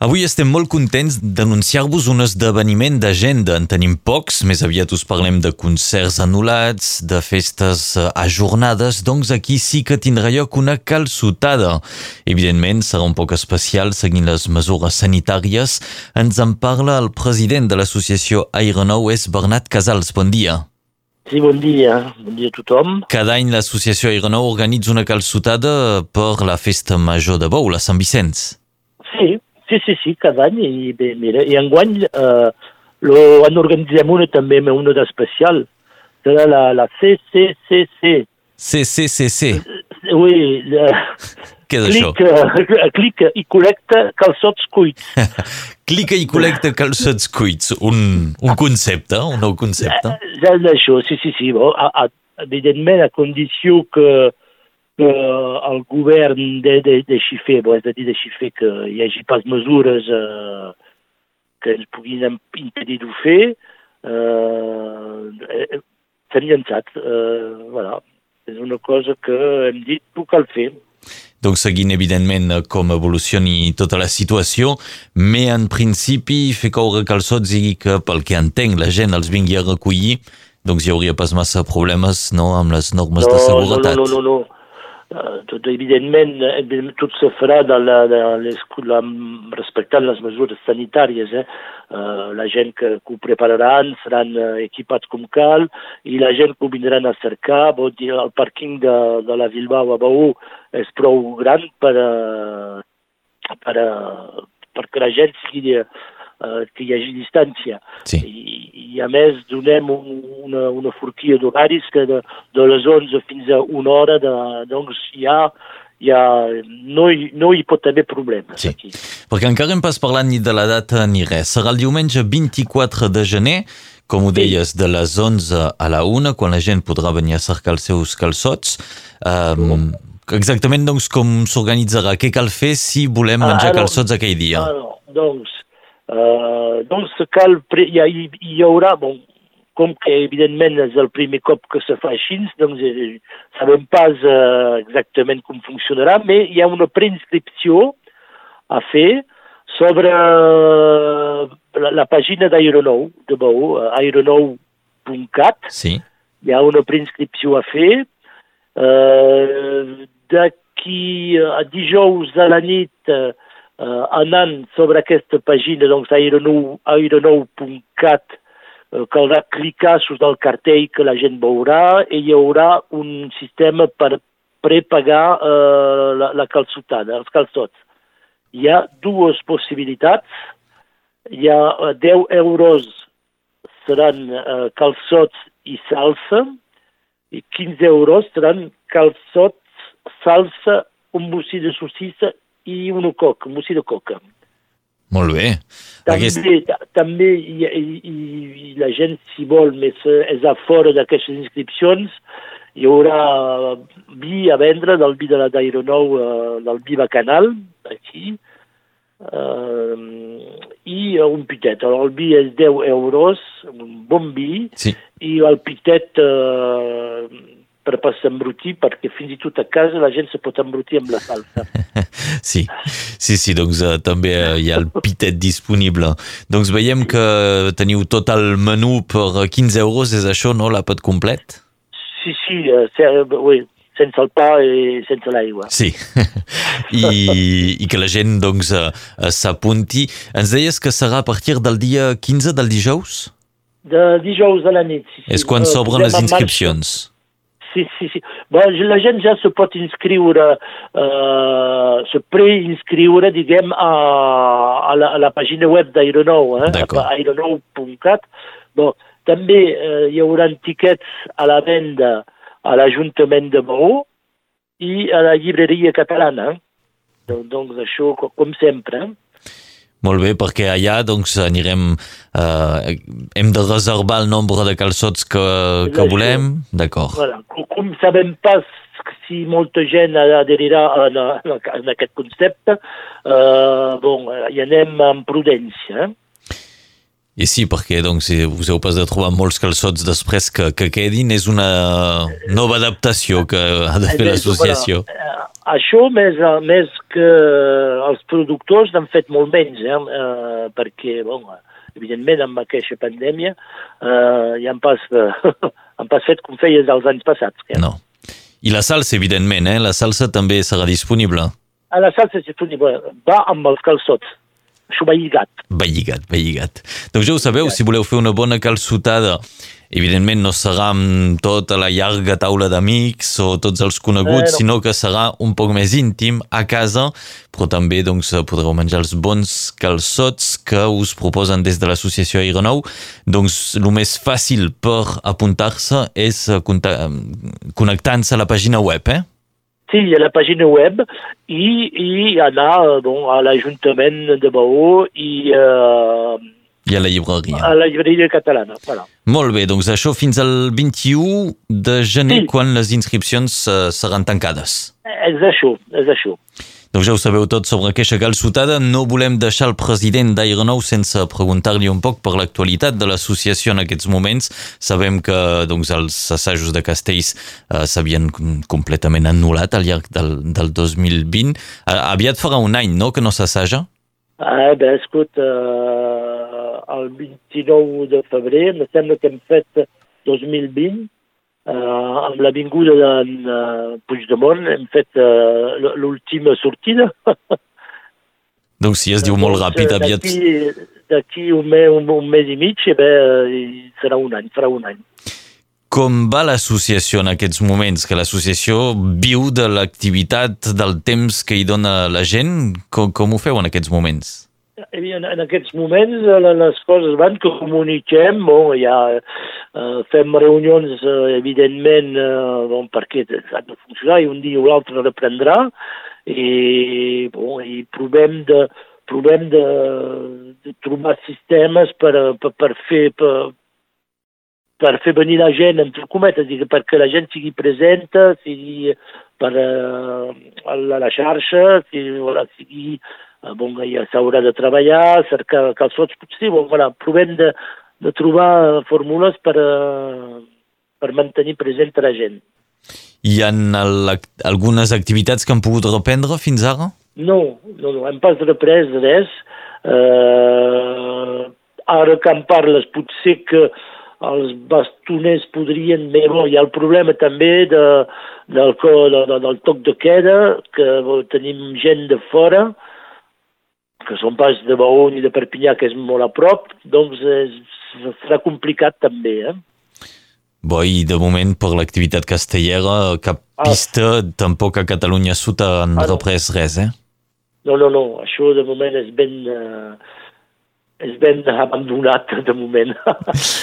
Avui estem molt contents d'anunciar-vos un esdeveniment d'agenda. En tenim pocs, més aviat us parlem de concerts anul·lats, de festes eh, ajornades, doncs aquí sí que tindrà lloc una calçotada. Evidentment, serà un poc especial seguint les mesures sanitàries. Ens en parla el president de l'associació Aeronou, és Bernat Casals. Bon dia. Sí, bon dia. Bon dia a tothom. Cada any l'associació Aeronou organitza una calçotada per la festa major de Bou, la Sant Vicenç. Sí, Sí, sí, sí, cada any. I bé, mira, i enguany eh, lo, en organitzem una també, una d'especial. Serà la, la CCCC. CCCC. Oui. La... Què és clic, això? Clica i col·lecta calçots cuits. clica i col·lecta calçots cuits. Un, un concepte, un nou concepte. Ja és això, sí, sí, sí. Bon, a, a, evidentment, a condició que que el govern de, de, deixi fer, bo, és a dir, deixi fer que hi hagi pas mesures eh, que ens puguin impedir d'ho fer, eh, eh, s'han llançat. Eh, voilà. És una cosa que hem dit, ho cal fer. Donc seguint evidentment com evolucioni tota la situació, mais en principi fer caure calçots i que pel que entenc la gent els vingui a recollir, doncs hi hauria pas massa problemes no, amb les normes no, de seguretat. No, no, no, no. Evidentment, tot se farà de la, de les, la, respectant les mesures sanitàries. Eh? Uh, la gent que, que ho prepararan seran uh, equipats com cal i la gent que ho vindran a cercar, vol dir, el pàrquing de, de la Bilbao a Baú és prou gran per, uh, per, uh, perquè la gent sigui uh, que hi hagi distància. Sí. I, I a més donem un, una, una forquilla d'horaris que de, de les 11 fins a una hora, de, doncs hi ha ja no, hi, no hi pot haver problemes sí. aquí. Perquè encara hem pas parlat ni de la data ni res. Serà el diumenge 24 de gener, com ho deies, de les 11 a la 1, quan la gent podrà venir a cercar els seus calçots. Um, exactament, doncs, com s'organitzarà? Què cal fer si volem menjar ah, calçots aquell dia? Ah, doncs, Uh, doncs cal, hi, hi, hi haurà, bon, com que evidentment és el primer cop que se fa així, doncs eh, sabem pas eh, exactament com funcionarà, però hi ha una preinscripció a fer sobre uh, la, la pàgina d'Aeronou, de Bou, uh, aeronou.cat. Sí. Hi ha una preinscripció a fer. Uh, D'aquí a dijous a la nit uh, uh, anant sobre aquesta pàgina, doncs aeronou.cat, uh, caldrà clicar sota el cartell que la gent veurà i hi haurà un sistema per prepagar uh, la, la calçotada, els calçots. Hi ha dues possibilitats. Hi ha uh, 10 euros seran uh, calçots i salsa i 15 euros seran calçots, salsa, un bocí de saucissa i un bocí de coca. Molt bé. També, Aquest... també i, i, i la gent, si vol, més és a fora d'aquestes inscripcions, hi haurà vi a vendre del vi de la d'Aeronou, uh, del vi bacanal, aquí, uh, i un pitet. El vi és 10 euros, un bon vi, sí. i el pitet uh, per pas s'embrutir, perquè fins i tot a casa la gent se pot embrutir amb la salsa. sí, sí, sí, doncs uh, també uh, hi ha el pitet disponible. Doncs veiem que teniu tot el menú per 15 euros, és això, no? L'àpat complet? Sí, sí, uh, oui, sense el pa i sense l'aigua. Sí, I, i que la gent doncs s'apunti. Ens deies que serà a partir del dia 15 del dijous? De dijous a la nit, sí. sí. És quan s'obren les inscripcions. Sí, sí, sí. Bon, la gent ja se pot inscriure, uh, se preinscriure, diguem, a, a, la, a la pàgina web d'Aeronou, eh? aeronou.cat. Bon, també uh, hi haurà tiquets a la venda a l'Ajuntament de Maó i a la llibreria catalana. Donc, doncs això, com sempre. Molt bé, perquè allà doncs, anirem... Eh, hem de reservar el nombre de calçots que, que volem. D'acord. Voilà. Com sabem pas si molta gent adherirà en, en aquest concepte, eh, bon, hi anem amb prudència. I sí, perquè doncs, si us heu pas de trobar molts calçots després que, que quedin, és una nova adaptació que ha de fer l'associació. Bueno, això més, més que els productors n'han fet molt menys, eh? eh perquè, bon, evidentment, amb aquesta pandèmia eh, ja han pas, eh, han pas fet com feies els anys passats. Que... No. I la salsa, evidentment, eh? La salsa també serà disponible. A la salsa és disponible. Va amb els calçots. Això va lligat. Va lligat, va lligat. Doncs ja ho sabeu, si voleu fer una bona calçotada evidentment no serà amb tota la llarga taula d'amics o tots els coneguts, eh, no. sinó que serà un poc més íntim a casa, però també doncs, podreu menjar els bons calçots que us proposen des de l'associació Aeronou. Doncs el més fàcil per apuntar-se és connectant-se a la pàgina web, eh? Sí, a la pàgina web i, i anar bon, a l'Ajuntament de Baó i eh, i a la llibreria. A la llibreria catalana, voilà. Molt bé, doncs això fins al 21 de gener, sí. quan les inscripcions uh, seran tancades. És això, és això. Doncs ja ho sabeu tot sobre aquesta calçotada. No volem deixar el president d'Aeronou sense preguntar-li un poc per l'actualitat de l'associació en aquests moments. Sabem que doncs, els assajos de castells uh, s'havien completament anul·lat al llarg del, del 2020. Uh, aviat farà un any, no?, que no s'assaja? Ah, bé, escolta, uh, el 29 de febrer, em sembla que hem fet 2020, uh, amb la vinguda d'en uh, Puigdemont, hem fet uh, l'última sortida. doncs si es diu molt ràpid, aviat... D'aquí un, mes, un, un mes i mig, eh bé, serà un any, farà un any. Com va l'associació en aquests moments? Que l'associació viu de l'activitat, del temps que hi dona la gent? Com, com ho feu en aquests moments? En, en aquests moments eh, les coses van, que comuniquem, bon, ja eh, fem reunions, eh, evidentment, eh, bon, perquè ha de funcionar i un dia o l'altre reprendrà, i, bon, i provem de, provem de, de trobar sistemes per, per, per fer, per, per fer venir la gent, entre cometes, dir, perquè la gent sigui presenta, sigui per uh, la, la xarxa, si, voilà, sigui, uh, bon, ja s'haurà de treballar, cercar calçots, potser, bon, voilà, provem de, de trobar fórmules per, uh, per mantenir present la gent. Hi ha algunes activitats que han pogut reprendre fins ara? No, no, no, hem pas reprès res. Uh, ara que en parles, potser que els bastoners podrien... Bé, bon, hi ha el problema també de, del, de, de, del toc de queda, que tenim gent de fora, que són pas de Baó ni de Perpinyà, que és molt a prop, doncs és, serà complicat també, eh? Bo, i de moment, per l'activitat castellera, cap ah. pista, tampoc a Catalunya Sud han ah, no. reprès res, eh? No, no, no, això de moment és ben... Eh, és ben abandonat de moment.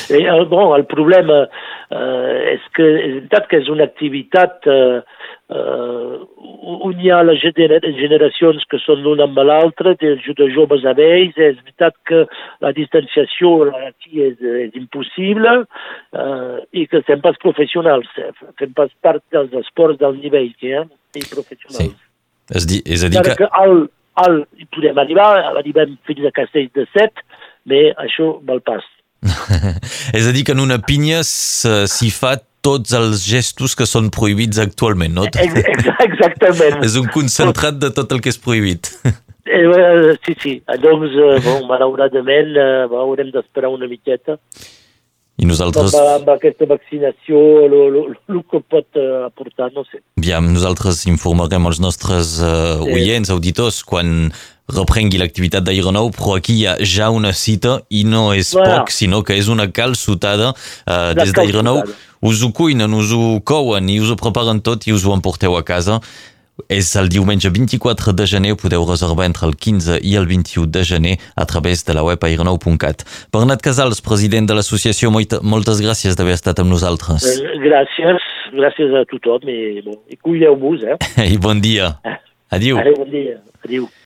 I, el, bon, el problema eh, és que és veritat que és una activitat eh, eh, on hi ha les generacions que són l'una amb l'altra, de, joves a vells, és veritat que la distanciació aquí és, és impossible eh, i que fem pas professionals, fem pas part dels esports del nivell que hi ha, i professionals. Sí. És, di, és a dir que... que el, hi podem arribar, arribem fins a Castells de Set, bé, això val pas. és a dir, que en una pinya s'hi fa tots els gestos que són prohibits actualment, no? Exactament. és un concentrat de tot el que és prohibit. Eh, eh, sí, sí. Doncs, eh, bon, malauradament, haurem d'esperar una miqueta. I nosaltres... Amb, amb aquesta vaccinació, el que pot aportar, no sé. Bien, nosaltres informarem els nostres uh, sí. oients, auditors, quan reprengui l'activitat d'Aeronou, però aquí hi ha ja una cita i no és voilà. poc, sinó que és una calçotada uh, des d'Aeronou. Us ho cuinen, us ho couen i us ho preparen tot i us ho emporteu a casa. És el diumenge 24 de gener, podeu reservar entre el 15 i el 21 de gener a través de la web aeronou.cat. Bernat Casals, president de l'associació, moltes gràcies d'haver estat amb nosaltres. Eh, gràcies, gràcies a tothom i, bon, i cuideu-vos, eh? I bon dia. Adiu. Adéu, bon dia. Adiu.